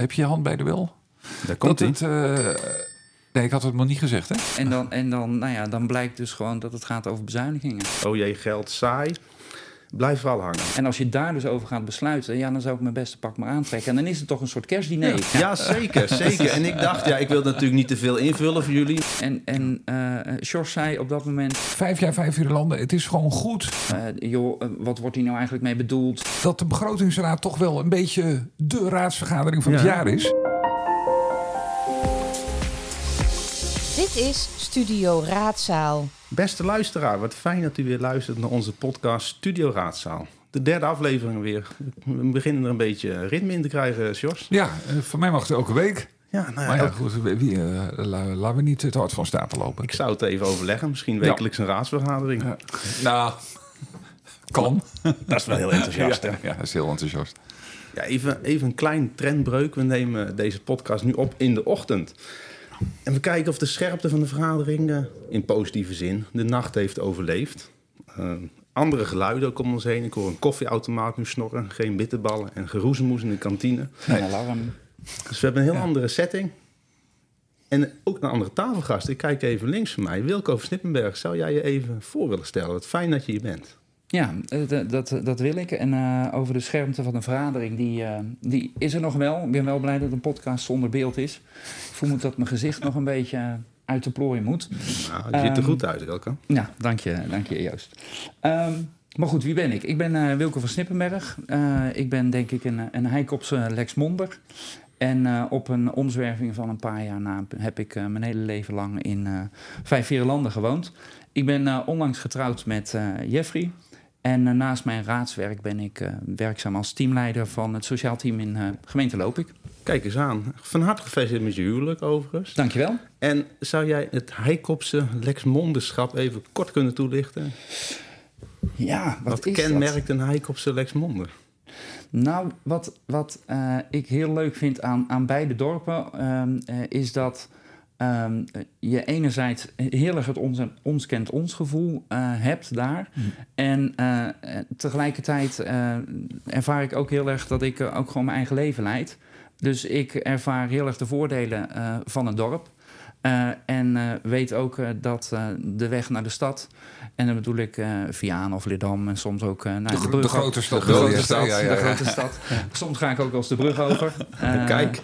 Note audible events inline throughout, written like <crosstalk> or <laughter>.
heb je je hand bij de wel? Daar komt dat het, eh, nee, ik had het nog niet gezegd, hè? En dan, en dan, nou ja, dan blijkt dus gewoon dat het gaat over bezuinigingen. Oh jee, geld, saai. Blijf vooral hangen. En als je daar dus over gaat besluiten, ja, dan zou ik mijn beste pak maar aantrekken. En dan is het toch een soort kerstdiner. Ja, zeker, zeker. En ik dacht, ja, ik wil natuurlijk niet te veel invullen voor jullie. En, en eh George zei op dat moment, Vijf jaar, vijf uur landen. Het is gewoon goed eh, joh, eh, wat wordt hier nou eigenlijk mee bedoeld? dat de begrotingsraad toch wel een beetje de raadsvergadering van het Ja. jaar is. Is Studio Raadzaal. Beste luisteraar, wat fijn dat u weer luistert naar onze podcast Studio Raadzaal. De derde aflevering weer. We beginnen er een beetje ritme in te krijgen, Jos. Ja, eh, voor mij mag het elke week. Ja, nou ja, Maar ja, elke- goed, wie, eh, la- laten we niet te hard van stapel lopen. ik zou het even overleggen. Misschien wekelijks een raadsvergadering. Ja. Nou, kan. Dat is wel heel enthousiast, <laughs> hè? Ja, ja, dat is heel enthousiast. Ja, even, even een klein trendbreuk. We nemen deze podcast nu op in de ochtend. En we kijken of de scherpte van de vergadering, eh, in positieve zin, de nacht heeft overleefd. Eh, andere geluiden ook om ons heen. Ik hoor een koffieautomaat nu snorren, geen bitterballen en geroezemoes in de kantine. Een alarm. Dus we hebben een heel andere setting. En ook een andere tafelgast. Ik kijk even links van mij. Wilco van Snippenberg, zou jij je even voor willen stellen? Wat fijn dat je hier bent. Ja, eh, dat, dat wil ik. En eh, over de schermte van een vergadering, die, eh, die is er nog wel. Ik ben wel blij dat een podcast zonder beeld is. Ik voel me dat mijn gezicht nog een beetje uit de plooien moet. Nou, je ziet er Ehm, goed uit, Wilco. Ja, dank je, dank je Joost. Ehm, maar goed, wie ben ik? Ik ben eh, Wilco van Snippenberg. Ik ben denk ik een, een Heikopse Lex Monder. En op een omzwerving van een paar jaar na heb ik mijn hele leven lang in vijf vier landen gewoond. Ik ben onlangs getrouwd met Jeffrey. En eh, naast mijn raadswerk ben ik eh, werkzaam als teamleider van het sociaal team in eh, gemeente Lopik. Kijk eens aan. Van harte gefeliciteerd met je huwelijk, overigens. Dankjewel. En zou jij het Heikopse Lexmonderschap even kort kunnen toelichten? Ja, wat, Wat, is dat? kenmerkt een Heikopse Lexmonder? Nou, wat, wat ik heel leuk vind aan, aan beide dorpen, ehm, eh, is dat ehm, je enerzijds heel erg het ons, ons kent ons gevoel eh, hebt daar. En eh, eh, tegelijkertijd ervaar ik ook heel erg dat ik ook gewoon mijn eigen leven leid. Dus ik ervaar heel erg de voordelen van een dorp. Eh, en eh, weet ook eh, dat de weg naar de stad, en dan bedoel ik Vianen of Lidam en soms ook naar De, brug de grote stad. de grote stad, zeggen. Ja, ja, de grote stad. <laughs> Soms ga ik ook als de brug over. <laughs> Kijk.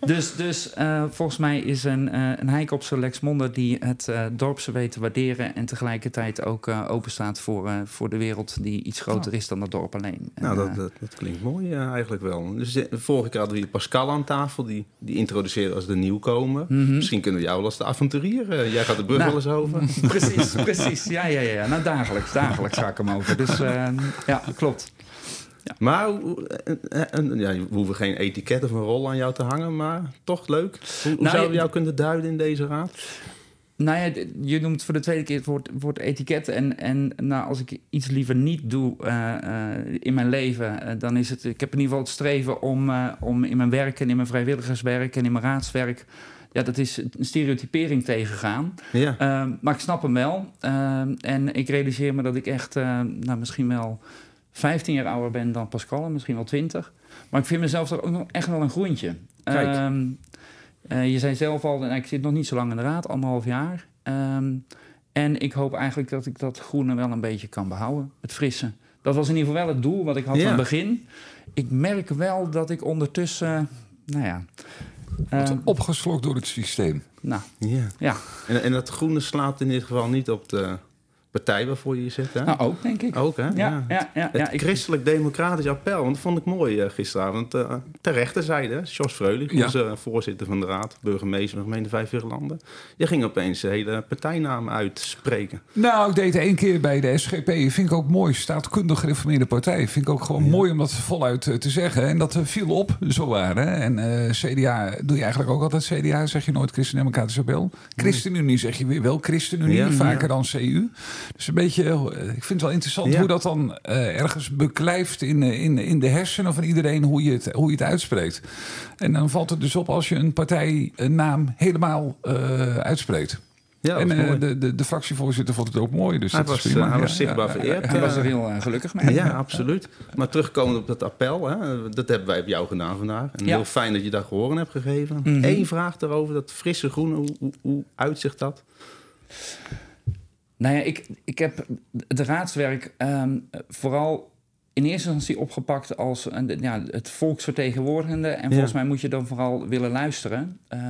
Dus, dus volgens mij is een, een Heikopse Lexmonder die het eh dorpse weet te waarderen... en tegelijkertijd ook eh open staat voor, voor de wereld die iets groter is dan dat dorp alleen. Nou, dat, dat, dat klinkt mooi eigenlijk wel. Dus de, vorige keer hadden we hier Pascal aan tafel. Die, die introduceerde als de nieuwkomer. Mhm. Misschien kunnen we jou als de avonturier. eh, jij gaat de brug Nou. wel eens over. <laughs> Precies, precies. Ja, ja, ja, ja. Nou, dagelijks, dagelijks ga ik hem over. Dus eh, ja, klopt. Maar hoe- eh, ja, we hoeven geen etiket of een rol aan jou te hangen. Maar toch leuk. Hoe, hoe Nou, zouden we je- jou kunnen duiden in deze raad? Nou ja, je noemt voor de tweede keer het woord, woord etiket. En, en nou, als ik iets liever niet doe in mijn leven, dan is het. Ik heb in ieder geval het streven om, om in mijn werk en in mijn vrijwilligerswerk en in mijn raadswerk. Ja, dat is een stereotypering tegengaan. Ja. Ehm, maar ik snap hem wel. Ehm, en ik realiseer me dat ik echt, eh, nou, misschien wel 15 jaar ouder ben dan Pascal, en misschien wel 20. Maar ik vind mezelf toch ook nog echt wel een groentje. Kijk. Ehm, eh, je zei zelf al, nou, ik zit nog niet zo lang in de raad, anderhalf jaar. Ehm, en ik hoop eigenlijk dat ik dat groene wel een beetje kan behouden, het frisse. Dat was in ieder geval wel het doel wat ik had Ja. van het begin. Ik merk wel dat ik ondertussen, nou ja... Wordt ehm, opgeslokt door het systeem. nou, ja. ja. En, en dat groene slaat in dit geval niet op de partij waarvoor je hier zit, hè? Nou, ook denk ik. Ook, hè? Ja, ja, ja. ja, Het christelijk-democratisch appel, want dat vond ik mooi eh, gisteravond. Uh, ter rechterzijde, Jos Freulich, onze voorzitter van de raad, burgemeester van de gemeente Vijfveerlanden. Je ging opeens de hele partijnaam uitspreken. Nou, ik deed het één keer bij de SGP. Vind ik ook mooi. Staatkundig gereformeerde partij. Vind ik ook gewoon mooi om dat voluit eh, te zeggen. En dat eh, viel op, zo waren. En eh, CDA, doe je eigenlijk ook altijd CDA? Zeg je nooit Christen-Democratische Appel? ChristenUnie zeg je weer wel ChristenUnie, vaker dan CU. Dus een beetje, eh, ik vind het wel interessant Ja. hoe dat dan eh, ergens beklijft in, eh, in, in de hersenen van iedereen, hoe je, het, hoe je het uitspreekt. En dan valt het dus op als je een partijnaam helemaal eh, uitspreekt. Ja, en dat was mooi. de, de, de fractievoorzitter vond het ook mooi. Dus Hij dat is was, prima. hij was zichtbaar ja, vereerd. Hij was er heel gelukkig mee. Ja, absoluut. Maar terugkomend op dat appel, hè, dat hebben wij op jou gedaan vandaag. En Ja. heel fijn dat je daar gehoor aan hebt gegeven. Mhm. Eén vraag daarover, dat frisse groene, hoe, hoe, hoe uitzicht dat? Nou ja, ik, ik heb het raadswerk ehm, vooral in eerste instantie opgepakt als een, ja, het volksvertegenwoordigende. En volgens mij moet je dan vooral willen luisteren. Eh,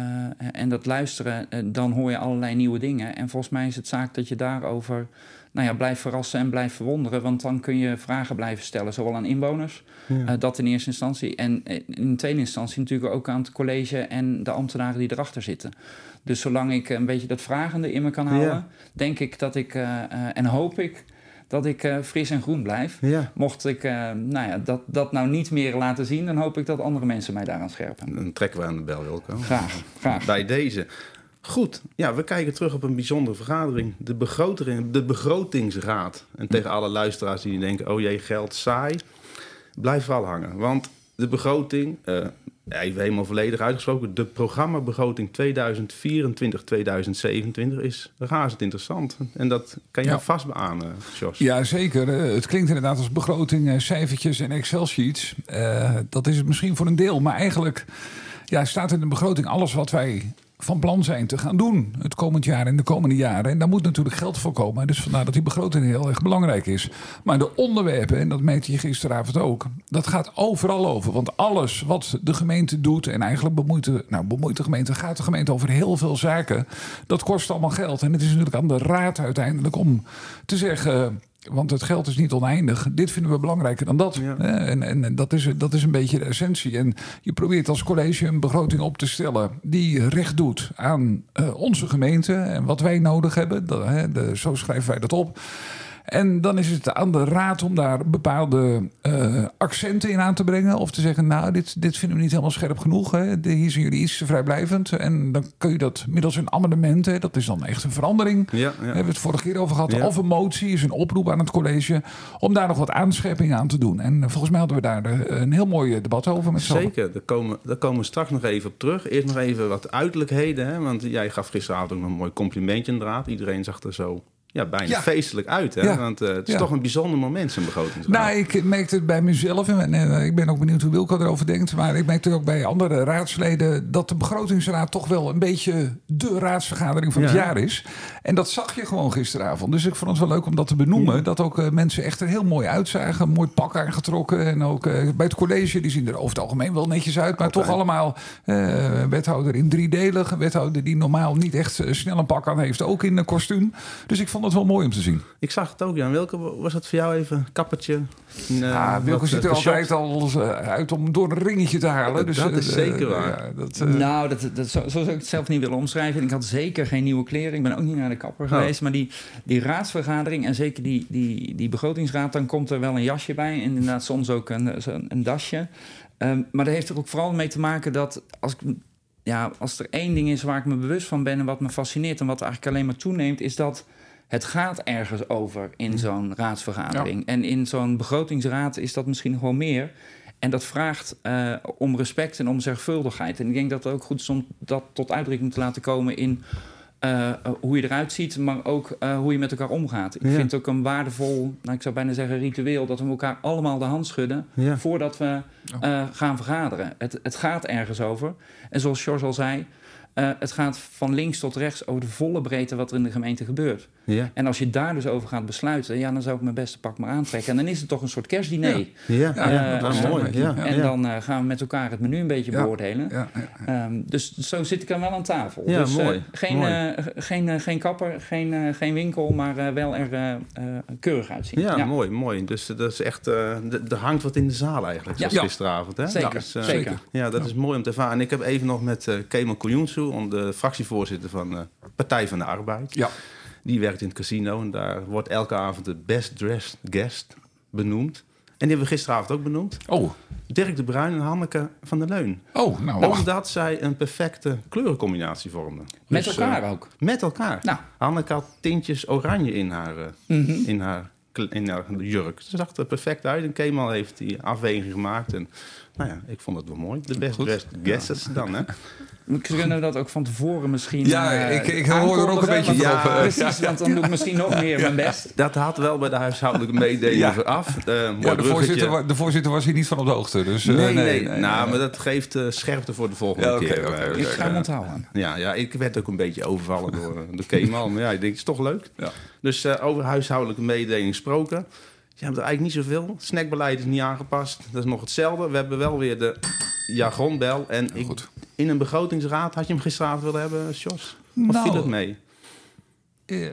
en dat luisteren, eh, dan hoor je allerlei nieuwe dingen. En volgens mij is het zaak dat je daarover nou ja, blijft verrassen en blijft verwonderen. Want dan kun je vragen blijven stellen, zowel aan inwoners, Ja. eh, dat in eerste instantie. En eh, in tweede instantie natuurlijk ook aan het college en de ambtenaren die erachter zitten. Dus zolang ik een beetje dat vragende in me kan houden, Ja. denk ik dat ik eh, eh, en hoop ik dat ik eh, fris en groen blijf. Ja. Mocht ik eh, nou ja, dat, dat nou niet meer laten zien, dan hoop ik dat andere mensen mij daaraan scherpen. Dan trekken we aan de bel, Wilco. Graag, graag. Bij deze. Goed, ja, we kijken terug op een bijzondere vergadering. De, begroting, de begrotingsraad. En tegen alle luisteraars die denken, oh jee, geld saai. Blijf vooral hangen. Want de begroting, eh, even helemaal volledig uitgesproken... de programmabegroting 2024-2027 is razend interessant. En dat kan jij Ja. vast beamen, Jos. Ja, zeker. Eh, Het klinkt inderdaad als begroting, eh, cijfertjes en Excel-sheets. Dat is het misschien voor een deel. Maar eigenlijk ja, staat in de begroting alles wat wij van plan zijn te gaan doen het komend jaar en de komende jaren. En daar moet natuurlijk geld voor komen. Dus vandaar dat die begroting heel erg belangrijk is. Maar de onderwerpen, en dat merkte je gisteravond ook, dat gaat overal over. Want alles wat de gemeente doet, en eigenlijk bemoeit de, nou, bemoeit de gemeente, gaat de gemeente over heel veel zaken. Dat kost allemaal geld. En het is natuurlijk aan de raad uiteindelijk om te zeggen. Want het geld is niet oneindig. Dit vinden we belangrijker dan dat. Ja. En, en, en dat, is, dat is een beetje de essentie. En je probeert als college een begroting op te stellen die recht doet aan eh, onze gemeente en wat wij nodig hebben. Dat, hè, de, zo schrijven wij dat op. En dan is het aan de raad om daar bepaalde eh, accenten in aan te brengen. Of te zeggen, nou, dit, dit vinden we niet helemaal scherp genoeg. Hè. De- Hier zijn jullie iets te vrijblijvend. En dan kun je dat middels een amendement, hè, dat is dan echt een verandering. Ja, ja. Daar hebben we het vorige keer over gehad. Ja. Of een motie is een oproep aan het college om daar nog wat aanscherpingen aan te doen. En eh, volgens mij hadden we daar eh, een heel mooi debat over met z'n. Zeker, daar komen, daar komen we straks nog even op terug. Eerst nog even wat uiterlijkheden. Hè? Want jij gaf gisteravond ook nog een mooi complimentje inderdaad. Iedereen zag er zo ja, bijna Ja. feestelijk uit. Hè? Ja. Want eh, het is Ja. toch een bijzonder moment, zo'n begrotingsraad. Nou, ik merkte het bij mezelf. En eh, ik ben ook benieuwd hoe Wilco erover denkt. Maar ik merkte ook bij andere raadsleden... dat de begrotingsraad toch wel een beetje de raadsvergadering van het Ja. jaar is. En dat zag je gewoon gisteravond. Dus ik vond het wel leuk om dat te benoemen. Dat ook eh, mensen echt er heel mooi uitzagen. Mooi pak aangetrokken. En ook bij het college, die zien er over het algemeen wel netjes uit. Maar Altijd. toch allemaal wethouder in driedelig. Een wethouder die normaal niet echt snel een pak aan heeft. Ook in een kostuum. Dus ik vond het wel mooi om te zien. Ik zag het ook, Jan. Welke was het voor jou even? Kappertje? Een, eh, Ja, Wilco wat, ziet er eh, altijd al eh, uit om door een ringetje te halen. Dus, Dat is eh, zeker eh, waar. ja, dat, eh, Nou, dat, dat, zo, zo zou ik het zelf niet willen omschrijven. Ik had zeker geen nieuwe kleren. Ik ben ook niet naar de kapper Oh. geweest. Maar die, die raadsvergadering en zeker die, die, die begrotingsraad... dan komt er wel een jasje bij. En inderdaad soms ook een, een dasje. Ehm, maar dat heeft er ook vooral mee te maken dat... Als, ik, ja, als er één ding is waar ik me bewust van ben... en wat me fascineert en wat eigenlijk alleen maar toeneemt... is dat het gaat ergens over in zo'n raadsvergadering. En in zo'n begrotingsraad is dat misschien wel meer... En dat vraagt eh, om respect en om zorgvuldigheid. En ik denk dat het ook goed is om dat tot uitdrukking te laten komen in eh, eh, hoe je eruit ziet, maar ook hoe je met elkaar omgaat. Ik Ja. vind het ook een waardevol, nou, ik zou bijna zeggen ritueel, dat we elkaar allemaal de hand schudden Ja. voordat we eh, gaan vergaderen. Het, het gaat ergens over. En zoals George al zei, eh, het gaat van links tot rechts over de volle breedte wat er in de gemeente gebeurt. Ja. En als je daar dus over gaat besluiten, ja, dan zou ik mijn beste pak maar aantrekken. En dan is het toch een soort kerstdiner. Ja, ja, Ja, dat was Ah, mooi. mooi. Ja, En ja. dan eh, gaan we met elkaar het menu een beetje Ja. beoordelen. ja, ja. Ehm, dus zo zit ik dan wel aan tafel. Ja, dus, eh, mooi. geen, Mooi. eh, geen, eh, geen kapper, geen, eh, geen winkel, maar eh, wel er eh, eh, keurig uitzien. Ja, mooi, mooi. Dus eh, dat is echt, eh, er hangt wat in de zaal eigenlijk, Ja. Gisteravond. Hè? Zeker, Dus, eh, zeker. Ja, dat is mooi om te ervaren. En ik heb even nog met eh Kemal Koyunsu, de fractievoorzitter van eh Partij van de Arbeid. Ja. Die werkt in het casino en daar wordt elke avond de best dressed guest benoemd. En die hebben we gisteravond ook benoemd. Oh, Dirk de Bruin en Hanneke van der Leun. oh, nou. Omdat zij een perfecte kleurencombinatie vormden. Met Dus, elkaar eh, ook. met elkaar. Nou. Hanneke had tintjes oranje in haar, Mhm. in haar, in haar jurk. Ze zag er perfect uit. En Kemal heeft die afweging gemaakt. En nou ja, ik vond het wel mooi. De best dressed guesses dan, hè? We kunnen dat ook van tevoren misschien. Ja, eh, ik- ik hoor er ook een beetje op, Ja, precies, want dan doe ik misschien nog meer mijn best. Dat had wel bij de huishoudelijke mededeling Ja. vooraf. Eh, Ja, de voorzitter, de voorzitter was hier niet van op de hoogte. Dus, eh, Nee, nee, Nou, maar dat geeft scherpte voor de volgende Ja, keer. Eh, oké. Ik dus, ga hem onthouden. Ja, ja, ik werd ook een beetje overvallen door, door Kemal. Maar ja, ik denk, het is toch leuk. Ja. Dus eh, over huishoudelijke mededeling gesproken. Je hebt er eigenlijk niet zoveel. Snackbeleid is niet aangepast. Dat is nog hetzelfde. We hebben wel weer de jargonbel. En ik, goed. in een begrotingsraad, had je hem gisteravond willen hebben, Jos? Of Nou, viel het mee? Eh,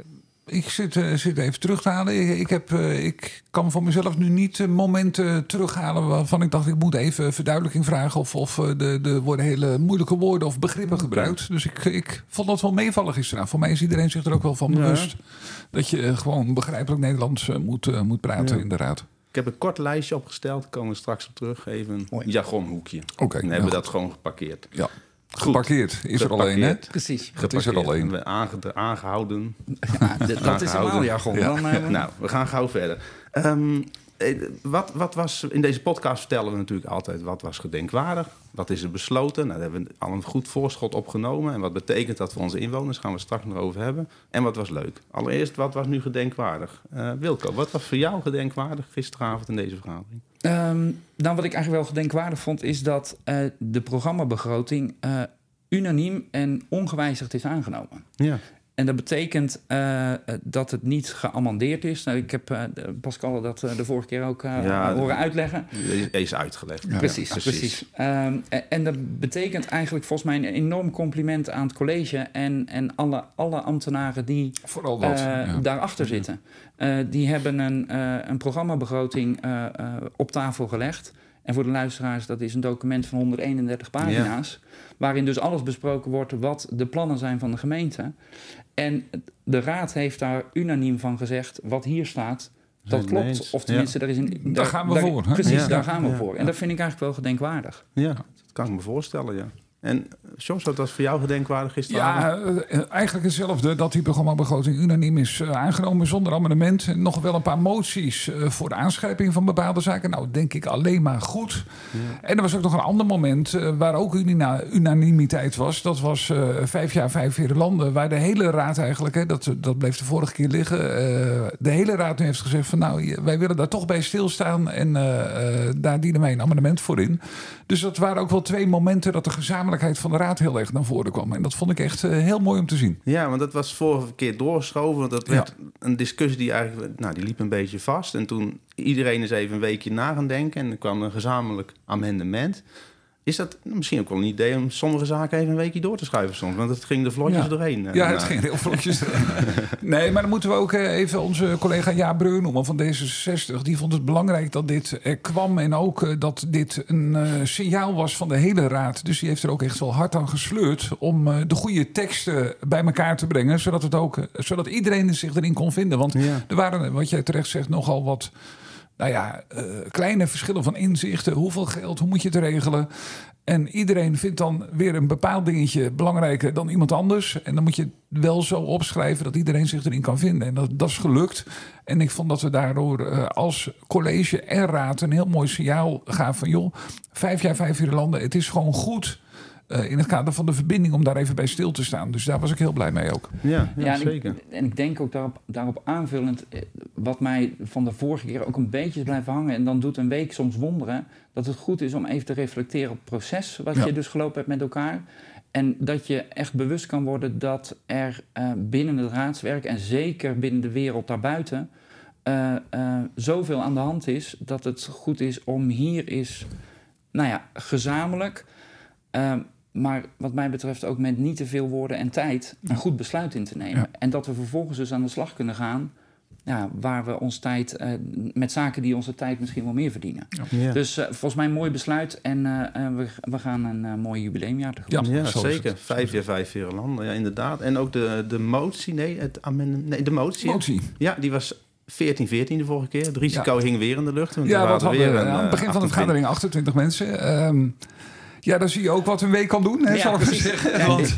ik zit, eh, zit even terug te halen. Ik, ik, heb, eh, ik kan voor mezelf nu niet eh, momenten terughalen waarvan ik dacht ik moet even verduidelijking vragen of, of eh, de, de worden hele moeilijke woorden of begrippen gebruikt. Dus ik, ik vond dat wel meevallig gisteravond. Voor mij is iedereen zich er ook wel van Ja. bewust dat je gewoon begrijpelijk Nederlands moet, moet praten Ja. in de raad. Ik heb een kort lijstje opgesteld. Daar komen we straks op terug. Even een jargonhoekje. Oké, Dan ja, hebben we dat gewoon geparkeerd. Ja. Geparkeerd is er alleen, hè? Geparkeerd. Precies. Dat is er alleen. We aange- aangehouden. Ja, dat is helemaal jargon. Ja. Dan, eh, Nou, we gaan gauw verder. Ehm, eh, wat, wat was, in deze podcast vertellen we natuurlijk altijd wat was gedenkwaardig. Wat is er besloten? Nou, daar hebben we al een goed voorschot opgenomen. En wat betekent dat voor onze inwoners? Gaan we straks nog over hebben. En wat was leuk? Allereerst, wat was nu gedenkwaardig? Eh, Wilco, wat was voor jou gedenkwaardig gisteravond in deze vergadering? Ehm, nou, wat ik eigenlijk wel gedenkwaardig vond, is dat eh, de programmabegroting eh, unaniem en ongewijzigd is aangenomen. Ja. En dat betekent eh, dat het niet geamandeerd is. Nou, ik heb eh, Pascal dat eh, de vorige keer ook eh, Ja, horen uitleggen. Deze is uitgelegd. Ja, precies, precies. Ehm, en, en dat betekent eigenlijk volgens mij een enorm compliment aan het college en, en alle, alle ambtenaren die Vooral dat. ja. daarachter zitten. Eh, die hebben een, eh, een programmabegroting eh, eh, op tafel gelegd. En voor de luisteraars, dat is een document van 131 pagina's. Waarin dus alles besproken wordt wat de plannen zijn van de gemeente. En de raad heeft daar unaniem van gezegd, wat hier staat, dat Zijn klopt. Of tenminste, daar is een... Daar gaan we voor, hè? Precies, Ja. daar gaan we Ja. voor. En Ja. dat vind ik eigenlijk wel gedenkwaardig. Ja, dat kan ik me voorstellen, ja. En Jos, wat was voor jou gedenkwaardig gisteravond? Ja, eh, eigenlijk hetzelfde. Dat die programmabegroting unaniem is eh, aangenomen zonder amendement. En Nog wel een paar moties eh, voor de aanscherping van bepaalde zaken. Nou, denk ik alleen maar goed. En er was ook nog een ander moment waar ook unina- unanimiteit was. Dat was vijf jaar, vijf vier landen. Waar de hele raad eigenlijk, hè, dat, dat bleef de vorige keer liggen. de hele raad nu heeft gezegd van nou, wij willen daar toch bij stilstaan. En daar dienen wij een amendement voor in. Dus dat waren ook wel twee momenten dat de gezamenlijkheid van de raad heel erg naar voren kwam. En dat vond ik echt eh, heel mooi om te zien. Ja, want dat was vorige keer doorgeschoven. Want dat werd een discussie die eigenlijk, nou, die liep een beetje vast. En toen iedereen eens even een weekje na gaan denken. En er kwam een gezamenlijk amendement. Is dat misschien ook wel een idee om sommige zaken even een weekje door te schuiven soms? Want het ging de vlotjes Ja. doorheen. eh, Ja, het ging heel vlotjes <laughs> erin. Nee, maar dan moeten we ook eh, even onze collega Jaap Breu noemen van D66. Die vond het belangrijk dat dit er kwam. En ook eh, dat dit een eh, signaal was van de hele raad. Dus die heeft er ook echt wel hard aan gesleurd. Om eh, de goede teksten bij elkaar te brengen. Zodat, het ook, eh, zodat iedereen zich erin kon vinden. Want Ja. er waren, wat jij terecht zegt, nogal wat... Nou ja, eh, kleine verschillen van inzichten. Hoeveel geld, hoe moet je het regelen? En iedereen vindt dan weer een bepaald dingetje belangrijker dan iemand anders. En dan moet je het wel zo opschrijven dat iedereen zich erin kan vinden. En dat, dat is gelukt. En ik vond dat we daardoor eh, als college en raad een heel mooi signaal gaven van... joh, vijf jaar, vijf vier landen, het is gewoon goed... eh, in het kader van de verbinding om daar even bij stil te staan. Dus daar was ik heel blij mee ook. Ja, ja, Ja, en zeker. Ik, en ik denk ook daarop, daarop aanvullend, eh, wat mij van de vorige keer ook een beetje is blijven hangen, en dan doet een week soms wonderen, dat het goed is om even te reflecteren op het proces wat Ja. je dus gelopen hebt met elkaar. En dat je echt bewust kan worden dat er eh, binnen het raadswerk en zeker binnen de wereld daarbuiten eh, eh, zoveel aan de hand is dat het goed is om hier is, nou ja, gezamenlijk. Maar wat mij betreft ook met niet te veel woorden en tijd een goed besluit in te nemen. Ja. En dat we vervolgens dus aan de slag kunnen gaan. Ja, waar we ons tijd, eh, met zaken die onze tijd misschien wel meer verdienen. Ja. Dus eh, volgens mij een mooi besluit en eh, we, we gaan een mooi jubileumjaar tegemoet. Ja, Ja, zeker. Vijf jaar, vijf jaar landen. Ja, inderdaad. En ook de, de motie, nee, het amendement, nee, de motie. Motie. Ja, die was 14, 14 de vorige keer. Het risico hing weer in de lucht. Want Ja, wat waren hadden we weer een, aan het begin van de 28 vergadering 28 mensen. Ehm, ja, dan zie je ook wat een week kan doen, hè, zal ik maar zeggen. Ja, Want-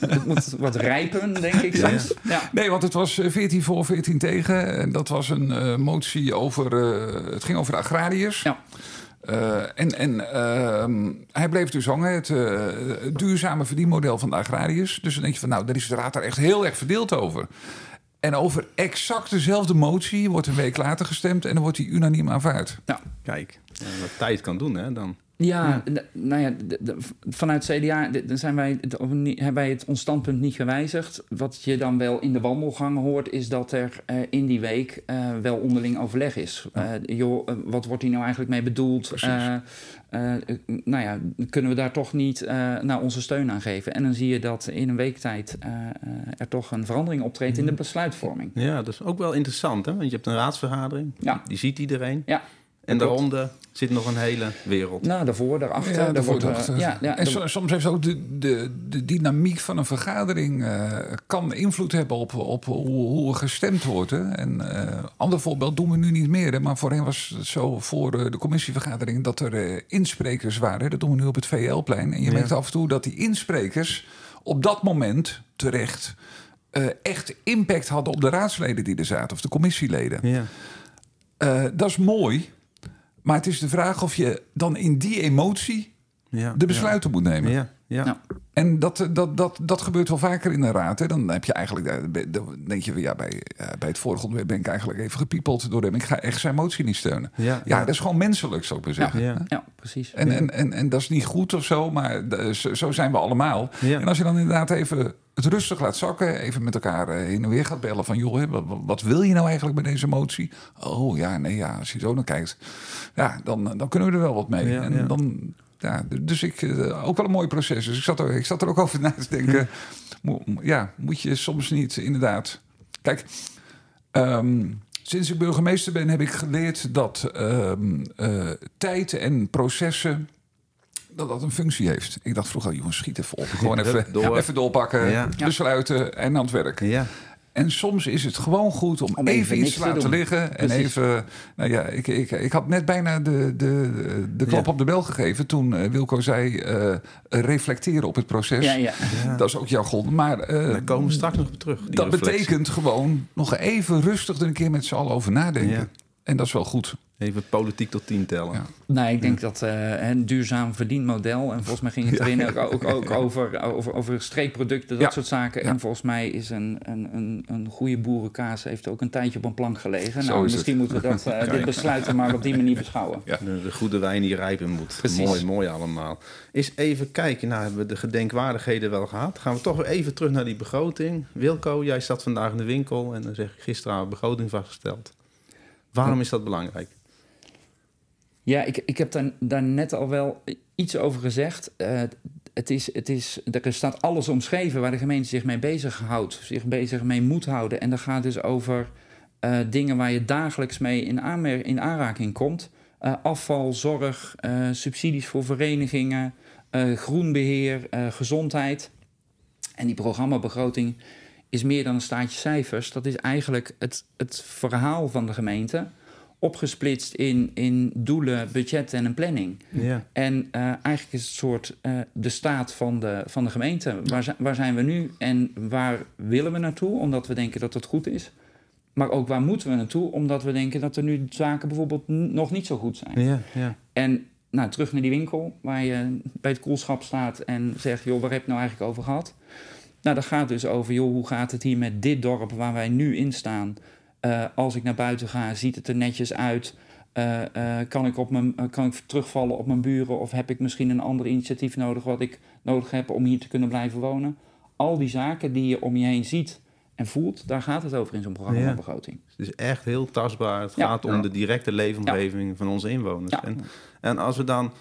het moet wat rijpen, denk ik Ja, soms. Ja. Nee, want het was eh, 14 voor, 14 tegen. En dat was een eh, motie over. eh, het ging over de agrariërs. Ja. Eh, en en ehm, hij bleef dus hangen, het eh, duurzame verdienmodel van de agrariërs. Dus dan denk je van, nou, daar is de raad daar echt heel erg verdeeld over. En over exact dezelfde motie wordt een week later gestemd... en dan wordt die unaniem aanvaard. Kijk, eh, wat tijd kan doen, hè, dan. Ja, nou ja, vanuit CDA zijn wij, het- hebben wij het ons standpunt niet gewijzigd. Wat je dan wel in de wandelgangen hoort, is dat er eh, in die week eh, wel onderling overleg is. Eh, joh, wat wordt hier nou eigenlijk mee bedoeld? Nou ja, kunnen we daar toch niet nou, onze steun aan geven? En dan zie je dat in een week tijd er toch een verandering optreedt in de besluitvorming. Ja, dat is ook wel interessant, hè? Want je hebt een raadsvergadering, Ja. die ziet iedereen. Ja, En daaronder zit nog een hele wereld. Nou, daarvoor, daarachter. Ja, daar daarvoor, daarachter. ja, ja, en daar- so- soms heeft ook de, de, de dynamiek van een vergadering... eh, kan invloed hebben op, op hoe, hoe er gestemd wordt. Hè. En eh ander voorbeeld doen we nu niet meer. Hè, maar voorheen was het zo voor eh, de commissievergadering... dat er eh, insprekers waren. Dat doen we nu op het VL-plein. En je Ja. merkt af en toe dat die insprekers op dat moment terecht... eh, echt impact hadden op de raadsleden die er zaten... of de commissieleden. Ja. Eh, dat is mooi. Maar het is de vraag of je dan in die emotie Ja. de besluiten moet nemen. Ja, ja. Ja. En dat, dat, dat, dat gebeurt wel vaker in een raad. Hè. Dan heb je eigenlijk, eh, dan denk je, ja, bij, eh, bij het vorige onderwerp ben ik eigenlijk even gepiepeld door hem. Ik ga echt zijn motie niet steunen. Ja, Ja, dat is gewoon menselijk, zou ik maar zeggen. Ja. ja, precies. En, en, en, en dat is niet goed of zo, maar de- zo, zo zijn we allemaal. Ja. En als je dan inderdaad even het rustig laat zakken, even met elkaar eh, heen en weer gaat bellen van, joh, wat, wil je nou eigenlijk met deze motie? Oh ja, nee, ja, als je zo naar kijkt, ja, dan, dan kunnen we er wel wat mee. Ja, en ja. dan, ja, dus ik, eh, ook wel een mooi proces. Dus ik zat er, ik zat er ook over na te denken. Mo- ja, moet je soms niet inderdaad. Kijk, ehm, sinds ik burgemeester ben, heb ik geleerd dat eh, tijd en processen. Dat dat een functie heeft. Ik dacht vroeger, jongens, schiet even op. Gewoon <laughs> even, Door. even doorpakken, Ja. besluiten en aan het werk. Ja. En soms is het gewoon goed om, Om even, even iets niks te te laten doen. liggen. En Precies. even, nou ja, ik, ik, ik had net bijna de, de, de klap Ja. op de bel gegeven toen eh, Wilco zei eh, reflecteren op het proces. Ja, ja. Ja. Dat is ook jargon. Maar eh, Daar komen we straks nog op terug. die dat reflectie. betekent gewoon nog even rustig er een keer met z'n allen over nadenken. En dat is wel goed. Even politiek tot tien tellen. Ja. Nou, ik denk dat eh, een duurzaam verdienmodel... en volgens mij ging het erin ja, ook, ook, ook <laughs> over, over, over streekproducten, dat Ja. soort zaken. Ja. En volgens mij is een, een, een, een goede boerenkaas... heeft ook een tijdje op een plank gelegen. Zo nou, is misschien moeten we dat, eh, <laughs> dit besluiten maar op die manier beschouwen. Ja. De, de goede wijn die rijpen moet. Precies. Mooi, mooi allemaal. Is even kijken, nou hebben we de gedenkwaardigheden wel gehad. Gaan we toch weer even terug naar die begroting. Wilco, jij zat vandaag in de winkel en dan zeg ik gisteren een begroting vastgesteld. Waarom is dat belangrijk? Ja, ik, ik heb daar, daar net al wel iets over gezegd. Eh, het is, het is, er staat alles omschreven waar de gemeente zich mee bezighoudt, zich bezig mee moet houden. En dat gaat dus over eh, dingen waar je dagelijks mee in, aanmer- in aanraking komt. Eh, afval, zorg, subsidies voor verenigingen, eh, groenbeheer, eh, gezondheid. En die programmabegroting is meer dan een staartje cijfers. Dat is eigenlijk het, het verhaal van de gemeente opgesplitst in, in doelen, budget en een planning. Ja. En eh, eigenlijk is het soort eh, de staat van de, van de gemeente. Waar, waar zijn we nu en waar willen we naartoe? Omdat we denken dat het goed is. Maar ook waar moeten we naartoe? Omdat we denken dat er nu zaken bijvoorbeeld nog niet zo goed zijn. Ja, ja. En nou, terug naar die winkel waar je bij het koelschap staat en zegt: joh, waar heb je nou eigenlijk over gehad? Nou, dat gaat dus over, joh, hoe gaat het hier met dit dorp waar wij nu in staan? Eh, als ik naar buiten ga, ziet het er netjes uit? Eh, eh, kan, ik op mijn, kan ik terugvallen op mijn buren? Of heb ik misschien een ander initiatief nodig wat ik nodig heb om hier te kunnen blijven wonen? Al die zaken die je om je heen ziet en voelt, daar gaat het over in zo'n programmabegroting. Het is echt heel tastbaar. Het Ja. gaat om de directe leefomgeving van onze inwoners. Ja. En, en als we dan,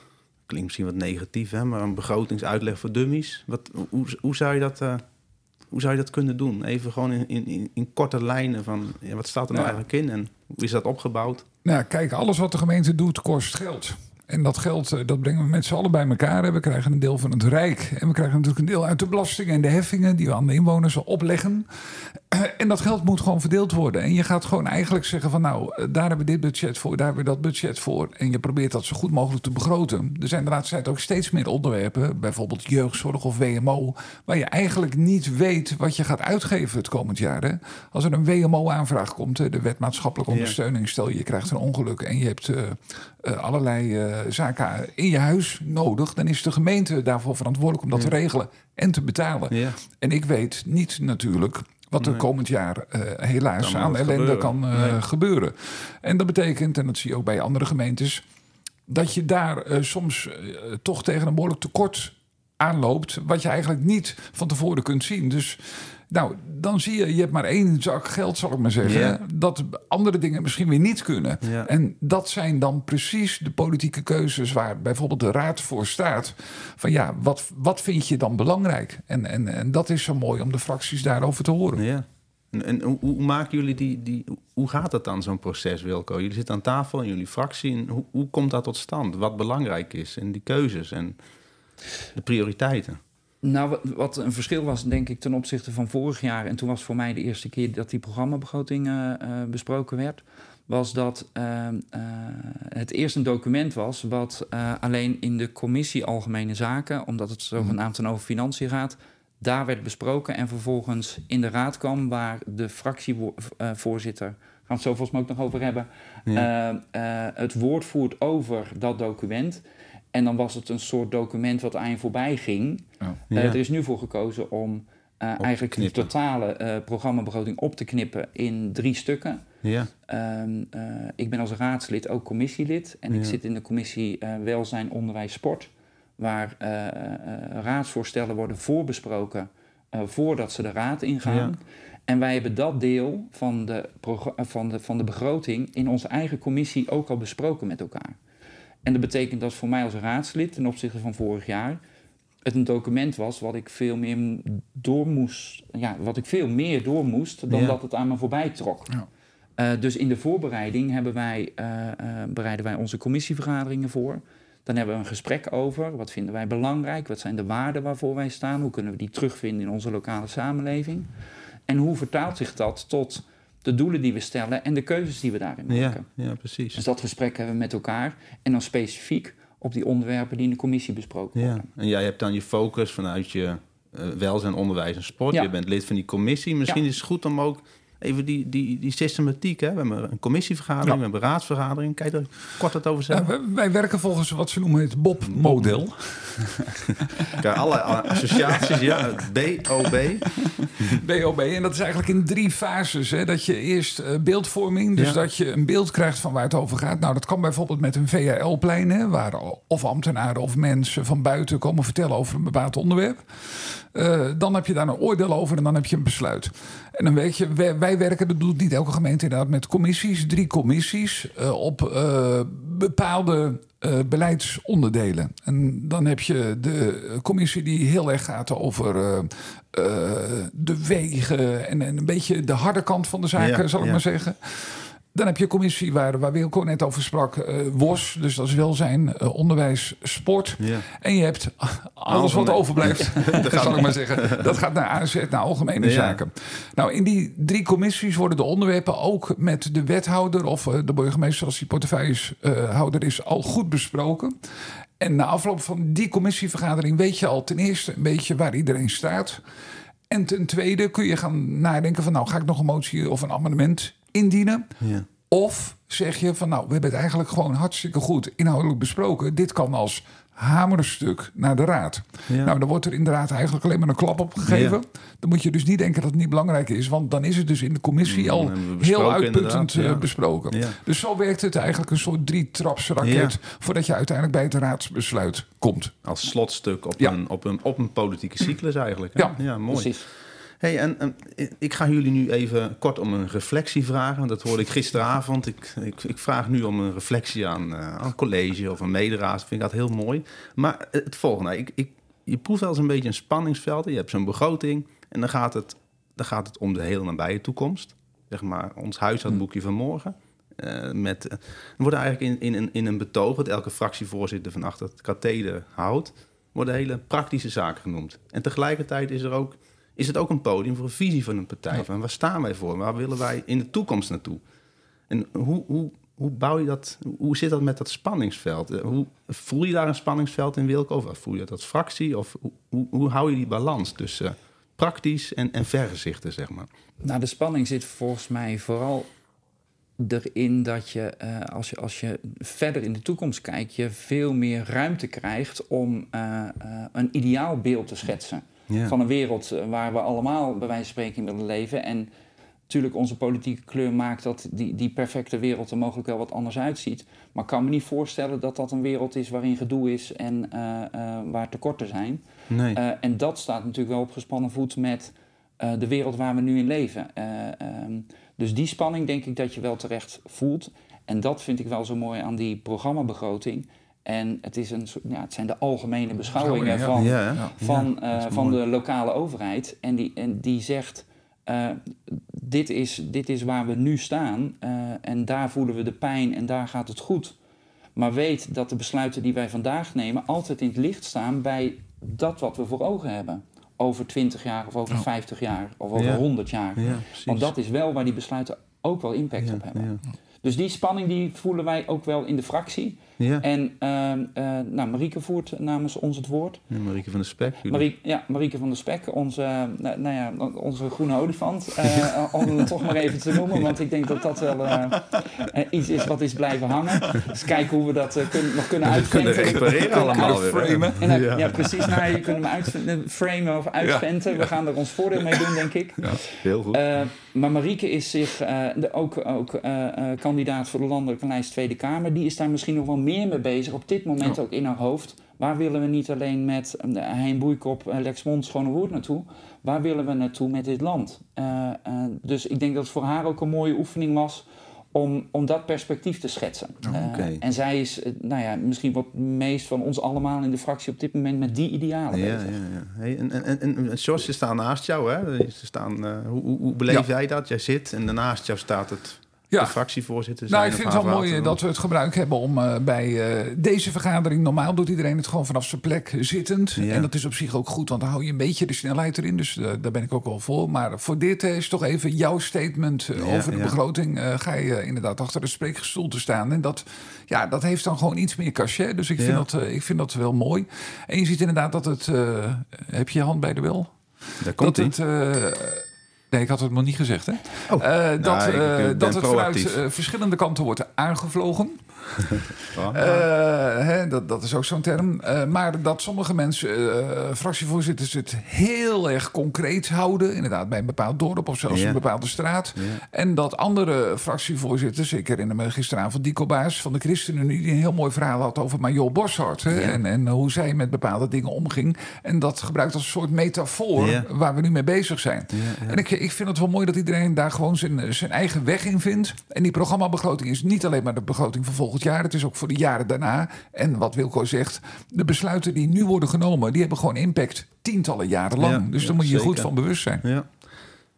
klinkt misschien wat negatief, hè, maar een begrotingsuitleg voor dummies. Wat, hoe, hoe, zou je dat, eh, hoe zou je dat kunnen doen? Even gewoon in, in, in, korte lijnen van ja, wat staat er nou eigenlijk in en hoe is dat opgebouwd? Nou, kijk, alles wat de gemeente doet kost geld. En dat geld, eh, dat brengen we met z'n allen bij elkaar. We krijgen een deel van het Rijk. En we krijgen natuurlijk een deel uit de belastingen en de heffingen die we aan de inwoners opleggen. <clears throat> En dat geld moet gewoon verdeeld worden. En je gaat gewoon eigenlijk zeggen van nou, eh, daar hebben we dit budget voor, daar hebben we dat budget voor. En je probeert dat zo goed mogelijk te begroten. Er zijn de laatste tijd ook steeds meer onderwerpen, bijvoorbeeld jeugdzorg of WMO, waar je eigenlijk niet weet wat je gaat uitgeven het komend jaar. Hè? Als er een WMO-aanvraag komt, de wet maatschappelijke ondersteuning, stel je krijgt een ongeluk en je hebt eh, eh, allerlei zaken in je huis nodig, dan is de gemeente daarvoor verantwoordelijk om dat Ja. te regelen en te betalen. Ja. En ik weet niet natuurlijk wat er komend jaar eh, helaas Kan aan ellende gebeuren. kan eh, Nee. gebeuren. En dat betekent, en dat zie je ook bij andere gemeentes, dat je daar eh, soms toch tegen een behoorlijk tekort aanloopt, wat je eigenlijk niet van tevoren kunt zien. Dus nou, dan zie je, je hebt maar één zak geld, zal ik maar zeggen, dat andere dingen misschien weer niet kunnen. En dat zijn dan precies de politieke keuzes waar bijvoorbeeld de Raad voor staat. Van ja, wat, wat vind je dan belangrijk? En, en, en dat is zo mooi om de fracties daarover te horen. Ja. En, en hoe, hoe maken jullie die, die... Hoe gaat dat dan, zo'n proces, Wilco? Jullie zitten aan tafel in jullie fractie. En hoe, hoe komt dat tot stand? Wat belangrijk is en die keuzes en de prioriteiten? Nou, wat, een verschil was, denk ik, ten opzichte van vorig jaar... en toen was voor mij de eerste keer dat die programmabegroting eh, besproken werd... was dat eh, eh, het eerst een document was... wat alleen in de commissie Algemene Zaken... omdat het zogenaamd dan over financiën gaat... daar werd besproken en vervolgens in de raad kwam... waar de fractievoorzitter, gaan we het zo volgens mij ook nog over hebben... Ja. het woord voert over dat document... En dan was het een soort document wat aan je voorbij ging. Ja. Eh, er is nu voor gekozen om eh, eigenlijk de totale eh, programmabegroting op te knippen in drie stukken. Ja, Ehm, eh, ik ben als raadslid ook commissielid en ik zit in de commissie Welzijn, Onderwijs, Sport, waar eh, eh, raadsvoorstellen worden voorbesproken eh, voordat ze de raad ingaan. Ja. En wij hebben dat deel van de, van, de, van de begroting in onze eigen commissie ook al besproken met elkaar. En dat betekent dat voor mij als raadslid ten opzichte van vorig jaar het een document was wat ik veel meer door moest, ja, wat ik veel meer door moest dan Ja. dat het aan me voorbij trok. Ja. Eh, dus in de voorbereiding hebben wij, eh, eh, bereiden wij onze commissievergaderingen voor. Dan hebben we een gesprek over. Wat vinden wij belangrijk? Wat zijn de waarden waarvoor wij staan? Hoe kunnen we die terugvinden in onze lokale samenleving? En hoe vertaalt zich dat tot de doelen die we stellen en de keuzes die we daarin ja, maken? ja precies. Dus dat gesprek hebben we met elkaar. En dan specifiek op die onderwerpen die in de commissie besproken Ja. worden. En jij hebt dan je focus vanuit je eh, welzijn, onderwijs en sport. Ja. Je bent lid van die commissie. Misschien Ja. is het goed om ook even die, die, die systematiek... Hè? We hebben een commissievergadering, Ja. we hebben een raadsvergadering. Je er kort wat over Ja, zeggen? wij- wij werken volgens wat ze noemen het Bob-model. <laughs> Kijk, alle associaties, ja. BOB. BOB. En dat is eigenlijk in drie fases. Hè. Dat je eerst eh, beeldvorming, dus Ja. dat je een beeld krijgt van waar het over gaat. Nou, dat kan bijvoorbeeld met een VHL-plein, waar of ambtenaren of mensen van buiten komen vertellen over een bepaald onderwerp. Eh, dan heb je daar een oordeel over en dan heb je een besluit. En dan weet je, wij, wij werken, dat doet niet elke gemeente inderdaad, met commissies, drie commissies uh, op uh, bepaalde uh, beleidsonderdelen. En dan heb je de commissie die heel erg gaat over de wegen en, en, een beetje de harde kant van de zaken, ja, zal ik ja. maar zeggen. Dan heb je commissie waar, waar Wilco net over sprak, uh, WOS, dus dat is welzijn, uh, onderwijs, sport. En je hebt <laughs> alles wat overblijft, <laughs> dat <laughs> zal ik maar zeggen. Dat gaat naar AZ, naar algemene ja. zaken. Nou, in die drie commissies worden de onderwerpen ook met de wethouder of uh, de burgemeester als die portefeuilleshouder is, al goed besproken. En na afloop van die commissievergadering weet je al ten eerste een beetje waar iedereen staat. En ten tweede kun je gaan nadenken van nou ga ik nog een motie of een amendement indienen. Ja. Of zeg je van nou, we hebben het eigenlijk gewoon hartstikke goed inhoudelijk besproken. Dit kan als hamerstuk naar de raad. Ja. Nou, dan wordt er inderdaad eigenlijk alleen maar een klap op gegeven. Ja. Dan moet je dus niet denken dat het niet belangrijk is. Want dan is het dus in de commissie al heel uitputtend ja. besproken. Dus zo werkt het eigenlijk een soort drie-traps-raket... voordat je uiteindelijk bij het raadsbesluit komt. Als slotstuk op, een, op, een, op een politieke cyclus eigenlijk. Hè? Ja, mooi. Precies. Hey, en, ik ga jullie nu even kort om een reflectie vragen. Dat hoorde ik gisteravond. Ik, ik, vraag nu om een reflectie aan, uh, aan college of een mederaad. Vind ik dat heel mooi. Maar het volgende. Ik, ik, je proeft wel eens een beetje een spanningsveld. Je hebt zo'n begroting. En dan gaat, het, dan gaat het om de hele nabije toekomst. Zeg maar ons huishoudboekje van morgen. Uh, met, er wordt eigenlijk in, in, in, in een betoog... dat elke fractievoorzitter van achter het katheder houdt... worden hele praktische zaken genoemd. En tegelijkertijd is er ook is het ook een podium voor een visie van een partij. Van waar staan wij voor? Waar willen wij in de toekomst naartoe? En hoe, hoe, hoe bouw je dat? Hoe zit dat met dat spanningsveld? Eh, Hoe, voel je daar een spanningsveld in Wilco? Of voel je dat als fractie? Of hoe, hoe, hoe hou je die balans tussen praktisch en, en vergezichten, zeg maar? Nou, de spanning zit volgens mij vooral erin dat je, eh, als je, als je verder in de toekomst kijkt, je veel meer ruimte krijgt om eh, eh, een ideaal beeld te schetsen. Ja. Van een wereld eh, waar we allemaal bij wijze van spreken in willen leven. En natuurlijk onze politieke kleur maakt dat die, die perfecte wereld er mogelijk wel wat anders uitziet. Maar ik kan me niet voorstellen dat dat een wereld is waarin gedoe is en eh, eh, waar tekorten zijn. Nee. En dat staat natuurlijk wel op gespannen voet met de wereld waar we nu in leven. Eh, ehm, dus die spanning denk ik dat je wel terecht voelt. En dat vind ik wel zo mooi aan die programmabegroting. En het, is een, ja, het zijn de algemene beschouwingen van, ja, hè? Ja. van, eh, van de lokale overheid. En die, en die zegt, eh, dit, is, dit is waar we nu staan. eh, en daar voelen we de pijn en daar gaat het goed. Maar weet dat de besluiten die wij vandaag nemen... altijd in het licht staan bij dat wat we voor ogen hebben. Over 20 jaar of over Ja. 50 jaar of over Ja. 100 jaar. Ja. Want dat is wel waar die besluiten ook wel impact ja, op hebben. Ja. Dus die spanning die voelen wij ook wel in de fractie. Ja. En ehm, eh, nou, Marieke voert namens ons het woord. Ja, Marieke van der Spek. jullie- Marie, ja, Marieke van der Spek, onze, eh, nou, nou ja, onze groene olifant. eh, <laughs> om hem toch maar even te noemen, want ik denk dat dat wel iets is wat is blijven hangen. Dus kijken hoe we dat kunnen, nog kunnen We kunnen repareren allemaal weer. En, ja. precies. Nou, je kunt hem uitventen, framen of uitventen. We gaan er ons voordeel mee doen, denk ik. Heel goed. Eh, maar Marieke is zich eh, de, ook, ook eh, eh, kandidaat voor de landelijke lijst Tweede Kamer. Die is daar misschien nog wel meer mee bezig. Op dit moment ook in haar hoofd. Waar willen we niet alleen met Hein Boeikop, uh, Lex Mond, Schone Woord naartoe? Waar willen we naartoe met dit land? Uh, uh, dus ik denk dat het voor haar ook een mooie oefening was om, om dat perspectief te schetsen. Oh, okay. uh, en zij is nou ja, misschien wat meest van ons allemaal in de fractie op dit moment met die idealen ja, bezig. Ja, ja. Hey, en, en, en, je staat naast jou, hè? Ze staan, hoe, hoe, hoe beleef ja. jij dat? Jij zit en daarnaast jou staat het ja. fractievoorzitter Nou, ik vind het wel mooi dat we het gebruik hebben om uh, bij uh, deze vergadering... normaal doet iedereen het gewoon vanaf zijn plek zittend. Ja. En dat is op zich ook goed, want dan hou je een beetje de snelheid erin. Dus uh, daar ben ik ook wel voor. Maar voor dit is toch even jouw statement ja, over de ja. begroting. eh, ga je inderdaad achter de spreekgestoel te staan. En dat, ja, dat heeft dan gewoon iets meer cachet. Dus ik vind, dat, ik vind dat wel mooi. En je ziet inderdaad dat het... heb je je hand bij de wil? Daar komt dat het... Nee, ik had het nog niet gezegd. Hè? Oh, uh, dat nou, uh, dat het vanuit uh, verschillende kanten wordt aangevlogen. <laughs> oh, hè, dat, dat is ook zo'n term. Uh, maar dat sommige mensen, uh, fractievoorzitters, het heel erg concreet houden. Inderdaad, bij een bepaald dorp of zelfs een bepaalde straat. En dat andere fractievoorzitters, ik herinner me gisteravond Dico Baas van de ChristenUnie... die een heel mooi verhaal had over Major Boshart. Hè, en, en hoe zij met bepaalde dingen omging. En dat gebruikt als een soort metafoor waar we nu mee bezig zijn. En ik, ik vind het wel mooi dat iedereen daar gewoon zijn, zijn eigen weg in vindt. En die programmabegroting is niet alleen maar de begroting van volgend jaar. Het is ook voor de jaren daarna. En wat Wilco zegt, de besluiten die nu worden genomen... die hebben gewoon impact tientallen jaren lang. Ja, dus daar ja, moet je je goed van bewust zijn. Ja.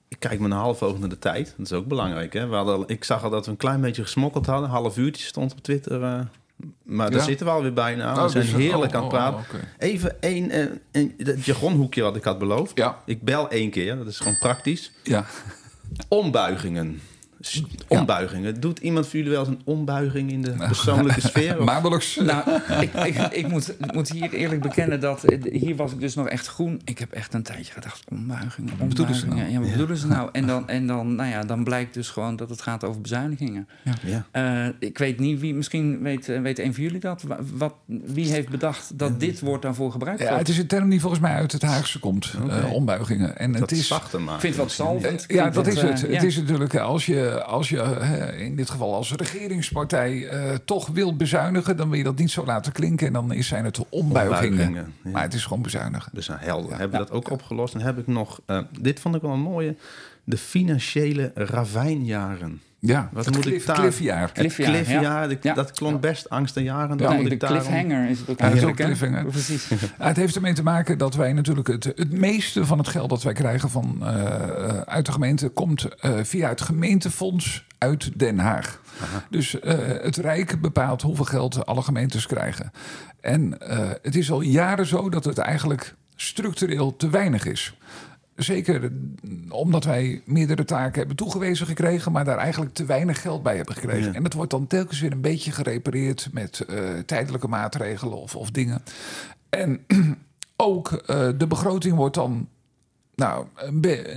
Ik kijk me een half oog naar de tijd. Dat is ook belangrijk. Hè? We hadden, ik zag al dat we een klein beetje gesmokkeld hadden. Een half uurtje stond op Twitter... Uh, maar daar zitten we alweer bijna. We oh, zijn dus, heerlijk oh, aan het praten. Oh, okay. Even één, een, het jargonhoekje wat ik had beloofd. Ik bel één keer, dat is gewoon praktisch. Ja. Ombuigingen. Ombuigingen. Ja. Doet iemand voor jullie wel eens een ombuiging in de persoonlijke <laughs> sfeer? Maandelijks. Nou, ik, ik, ik, moet, moet, hier eerlijk bekennen dat hier was ik dus nog echt groen. Ik heb echt een tijdje gedacht, ombuigingen, ombuigingen. Wat bedoelen ze nou? Ja, wat bedoelen ze nou? <laughs> En, dan, en dan, nou ja, dan blijkt dus gewoon dat het gaat over bezuinigingen. Ja. Uh, ik weet niet wie, misschien weet, weet een van jullie dat. Wat, wie heeft bedacht dat dit woord daarvoor gebruikt wordt? Ja, het is een term die volgens mij uit het Haagse komt. Okay. Uh, ombuigingen. En dat het is. Ik vind wat zalvend. Ja, dat is het. Het is natuurlijk als je als je in dit geval als regeringspartij uh, toch wil bezuinigen, dan wil je dat niet zo laten klinken. En dan zijn het ombuigingen. ombuigingen ja. Maar het is gewoon bezuinigen. Dus nou, helder. Ja. Hebben we dat ook opgelost? En heb ik nog, dit vond ik wel een mooie, de financiële ravijnjaren. Ja, wat het moet cliff, ik daar? cliffjaar. Het cliffjaar, cliffjaar ja. dat klonk best angstaanjagend. Ja, moet de cliffhanger is het ook. Ja, het is ook cliffhanger. Precies. <laughs> het heeft ermee te maken dat wij natuurlijk het, het meeste van het geld dat wij krijgen van, uh, uit de gemeente komt uh, via het gemeentefonds uit Den Haag. Aha. Dus uh, het Rijk bepaalt hoeveel geld alle gemeentes krijgen. En het is al jaren zo dat het eigenlijk structureel te weinig is. Zeker omdat wij meerdere taken hebben toegewezen gekregen, maar daar eigenlijk te weinig geld bij hebben gekregen. Ja. En dat wordt dan telkens weer een beetje gerepareerd met eh, tijdelijke maatregelen of, of dingen. En <clears throat> ook eh, de begroting wordt dan nou,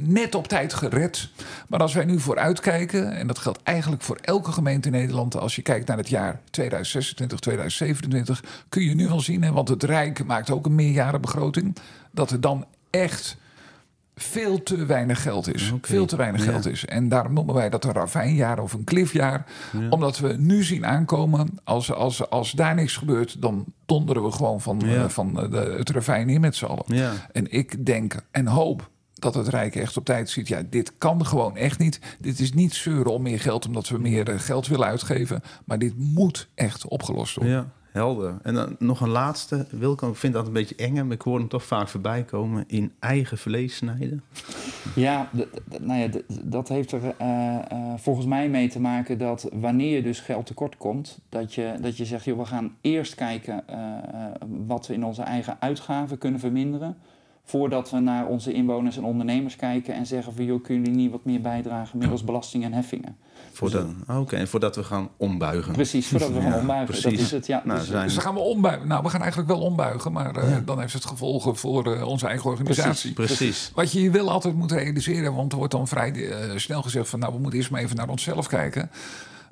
net op tijd gered. Maar als wij nu vooruitkijken, en dat geldt eigenlijk voor elke gemeente in Nederland, als je kijkt naar het jaar 2026, 2027, kun je nu al zien, hè, want het Rijk maakt ook een meerjarenbegroting, dat er dan echt veel te weinig geld is. Veel te weinig ja. geld is. En daarom noemen wij dat een ravijnjaar of een cliffjaar. Ja. Omdat we nu zien aankomen, als, als, als daar niks gebeurt, dan donderen we gewoon van, Ja. eh, van eh, de, het ravijn in met z'n allen. En ik denk en hoop dat het Rijk echt op tijd ziet. Ja, dit kan gewoon echt niet. Dit is niet zeuren om meer geld omdat we meer eh, geld willen uitgeven. Maar dit moet echt opgelost worden. En dan nog een laatste. Wilco, ik vind dat een beetje eng, maar ik hoor hem toch vaak voorbij komen. In eigen vlees snijden. Ja, nou ja, dat heeft er eh, eh, volgens mij mee te maken dat wanneer je dus geld tekort komt, dat je, dat je zegt, joh, we gaan eerst kijken eh, wat we in onze eigen uitgaven kunnen verminderen. Voordat we naar onze inwoners en ondernemers kijken en zeggen van joh, kunnen jullie niet wat meer bijdragen middels belasting en heffingen. Voordat, Oké, en voordat we gaan ombuigen. Precies, voordat we gaan Ja, ombuigen. Dat precies. is het, ja. Nou, Dus- zijn- Dus dan gaan we ombuigen. Nou, we gaan eigenlijk wel ombuigen. Maar eh, Ja. dan heeft het gevolgen voor eh, onze eigen organisatie. Precies. Wat je je wel altijd moet realiseren, want er wordt dan vrij eh, snel gezegd van nou, we moeten eerst maar even naar onszelf kijken.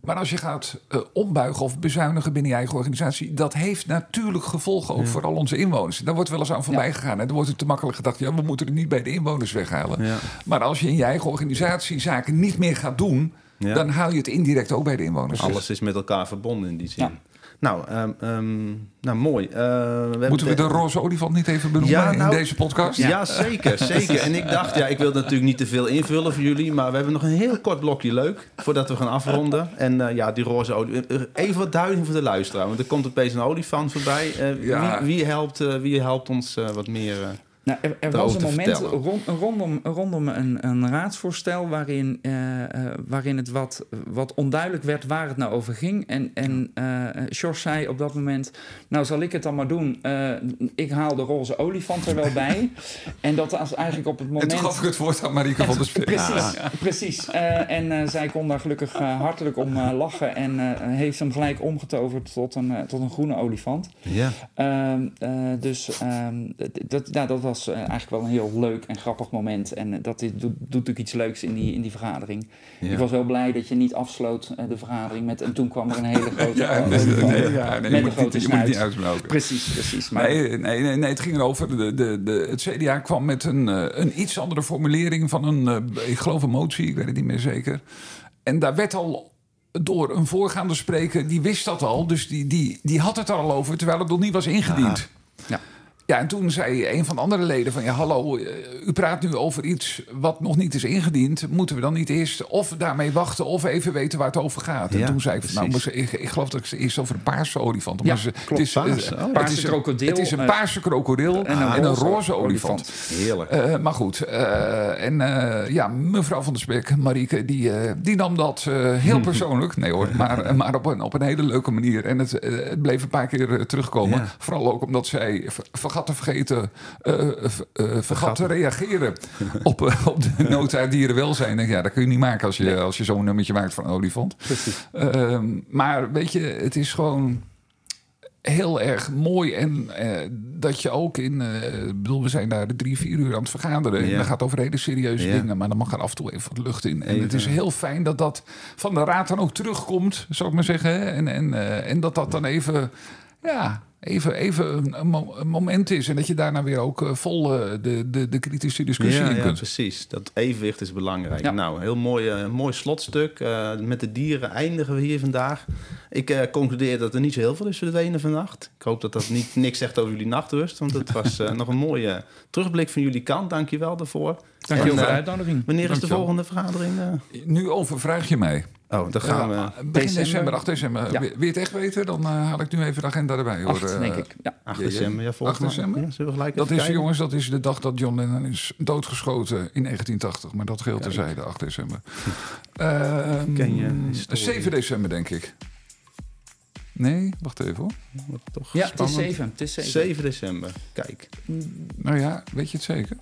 Maar als je gaat eh, ombuigen of bezuinigen binnen je eigen organisatie, dat heeft natuurlijk gevolgen ook voor al onze inwoners. Daar wordt wel eens aan voorbij gegaan. En dan wordt het te makkelijk gedacht, ja, we moeten het niet bij de inwoners weghalen. Ja. Maar als je in je eigen organisatie zaken niet meer gaat doen, dan haal je het indirect ook bij de inwoners. Alles is met elkaar verbonden in die zin. Nou, ehm, ehm, nou, mooi. Eh, we Moeten we de de- roze olifant niet even benoemen Ja, nou, in deze podcast? Ja, zeker, zeker. En ik dacht, ja, ik wil natuurlijk niet te veel invullen voor jullie, maar we hebben nog een heel kort blokje leuk voordat we gaan afronden. En eh, ja, die roze olifant. Even wat duiding voor de luisteraar, want er komt opeens een olifant voorbij. Eh, wie, wie, helpt, eh, wie helpt ons eh, wat meer? Nou, er, er was een moment rond, rondom, rondom een, een raadsvoorstel waarin, eh, eh, waarin het wat, wat onduidelijk werd waar het nou over ging. En, en eh Sjors zei op dat moment, nou zal ik het dan maar doen. Ik haal de roze olifant er wel bij. <laughs> en dat was eigenlijk op het En moment... toen gaf ik het woord aan Marieke van der. Precies, <laughs> precies. En zij kon daar gelukkig hartelijk om lachen en heeft hem gelijk omgetoverd tot een, tot een groene olifant. ja. Ehm, eh, dus ehm, dat, nou, dat was eh, eigenlijk wel een heel leuk en grappig moment. En eh, dat dit doet, doet natuurlijk iets leuks in die, in die vergadering. Ja. Ik was wel blij dat je niet afsloot eh, de vergadering met... en toen kwam er een hele <laughs> grote Ja, nee, nee, ja, nee, Met je, een grote niet, je moet niet uitsmelken. Precies, precies. Maar Nee, nee, nee, nee, het ging erover. De, de, de, het CDA kwam met een, een iets andere formulering van een, ik geloof een motie, ik weet het niet meer zeker. En daar werd al door een voorgaande spreker, die wist dat al, dus die, die, die had het er al over, terwijl het nog niet was ingediend. Ja. Ja, en toen zei een van de andere leden van... ja, hallo, eh, u praat nu over iets wat nog niet is ingediend. Moeten we dan niet eerst of daarmee wachten... of even weten waar het over gaat? En Ja, toen zei ik, van, nou, ik, ik geloof dat ik ze eerst over een paarse olifant... Ja, maar ze- klopt, het is, paars. eh, Oh. het Paarse is een- krokodil, Het is een eh, paarse krokodil en een, roze, olifant. Heerlijk. Eh, maar goed, eh, en eh, ja, mevrouw van der Spek, Marieke, die, die nam dat eh, heel <laughs> persoonlijk. Nee hoor, maar, maar op, een, op een hele leuke manier. En het, het bleef een paar keer terugkomen. Ja. Vooral ook omdat zij ver- vergat te vergeten, eh, vergat te reageren <laughs> op, eh, op de nota dierenwelzijn. En ja, dat kun je niet maken als je, als je zo'n nummertje maakt van een olifant. Ehm, maar weet je, het is gewoon heel erg mooi. En eh, dat je ook in... ik bedoel, we zijn daar drie, vier uur aan het vergaderen. En dat gaat over hele serieuze Ja. dingen. Maar dan mag er af en toe even wat lucht in. En Even. het is heel fijn dat dat van de raad dan ook terugkomt, zou ik maar zeggen. En, en, en dat dat dan even... Ja, even, even een, een mo- een moment is. En dat je daarna weer ook eh, vol eh, de, de, de kritische discussie Ja, in ja, kunt. precies. Dat evenwicht is belangrijk. Ja. Nou, heel mooi, mooi slotstuk. Eh, met de dieren eindigen we hier vandaag. Ik concludeer dat er niet zo heel veel is verdwenen vannacht. Ik hoop dat dat niet, niks zegt over jullie nachtrust. Want het was nog een mooie terugblik van jullie kant. Dank je wel daarvoor. Dankjewel En, voor de uitnodiging. Wanneer is de volgende vergadering? Nu overvraag je mij. Oh, dan gaan Ja, we... begin December. december, 8 december. Ja. Wil je het echt weten? Dan eh, haal ik nu even de agenda erbij. Hoor. Acht, Eh, denk ik. Ja. 8 Ja, ja. december, ja, volgens 8 december? mij. Ja, zullen we gelijk Dat even is, kijken? jongens, dat is de dag dat John Lennon is doodgeschoten in 1980. Maar dat geldt terzijde, 8 december. Ehm, <laughs> Ken je historie? 7 december, denk ik. Nee, wacht even hoor. Wat toch ja, het is spannend. 7. Het is 7. 7 december. Kijk. Nou ja, weet je het zeker?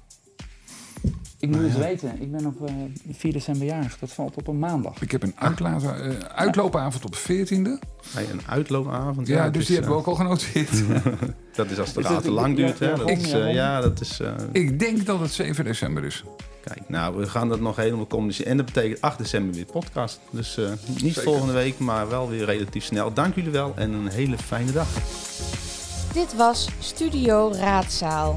Ik moet Nou het ja. weten. Ik ben op eh 4 december jarig. Dat valt op een maandag. Ik heb een uitlaat, eh, uitloopavond op 14e. Hey, een uitloopavond. Ja, dus is, die hebben we eh, ook al genoteerd. <laughs> Dat is als de raad te lang duurt. hè. ja, Dat ja, is, ja, eh, dat is... eh, Ik denk dat het 7 december is. Kijk, nou, we gaan dat nog helemaal communiceren. En dat betekent 8 december weer podcast. Dus eh, niet Zeker. volgende week, maar wel weer relatief snel. Dank jullie wel en een hele fijne dag. Dit was Studio Raadzaal.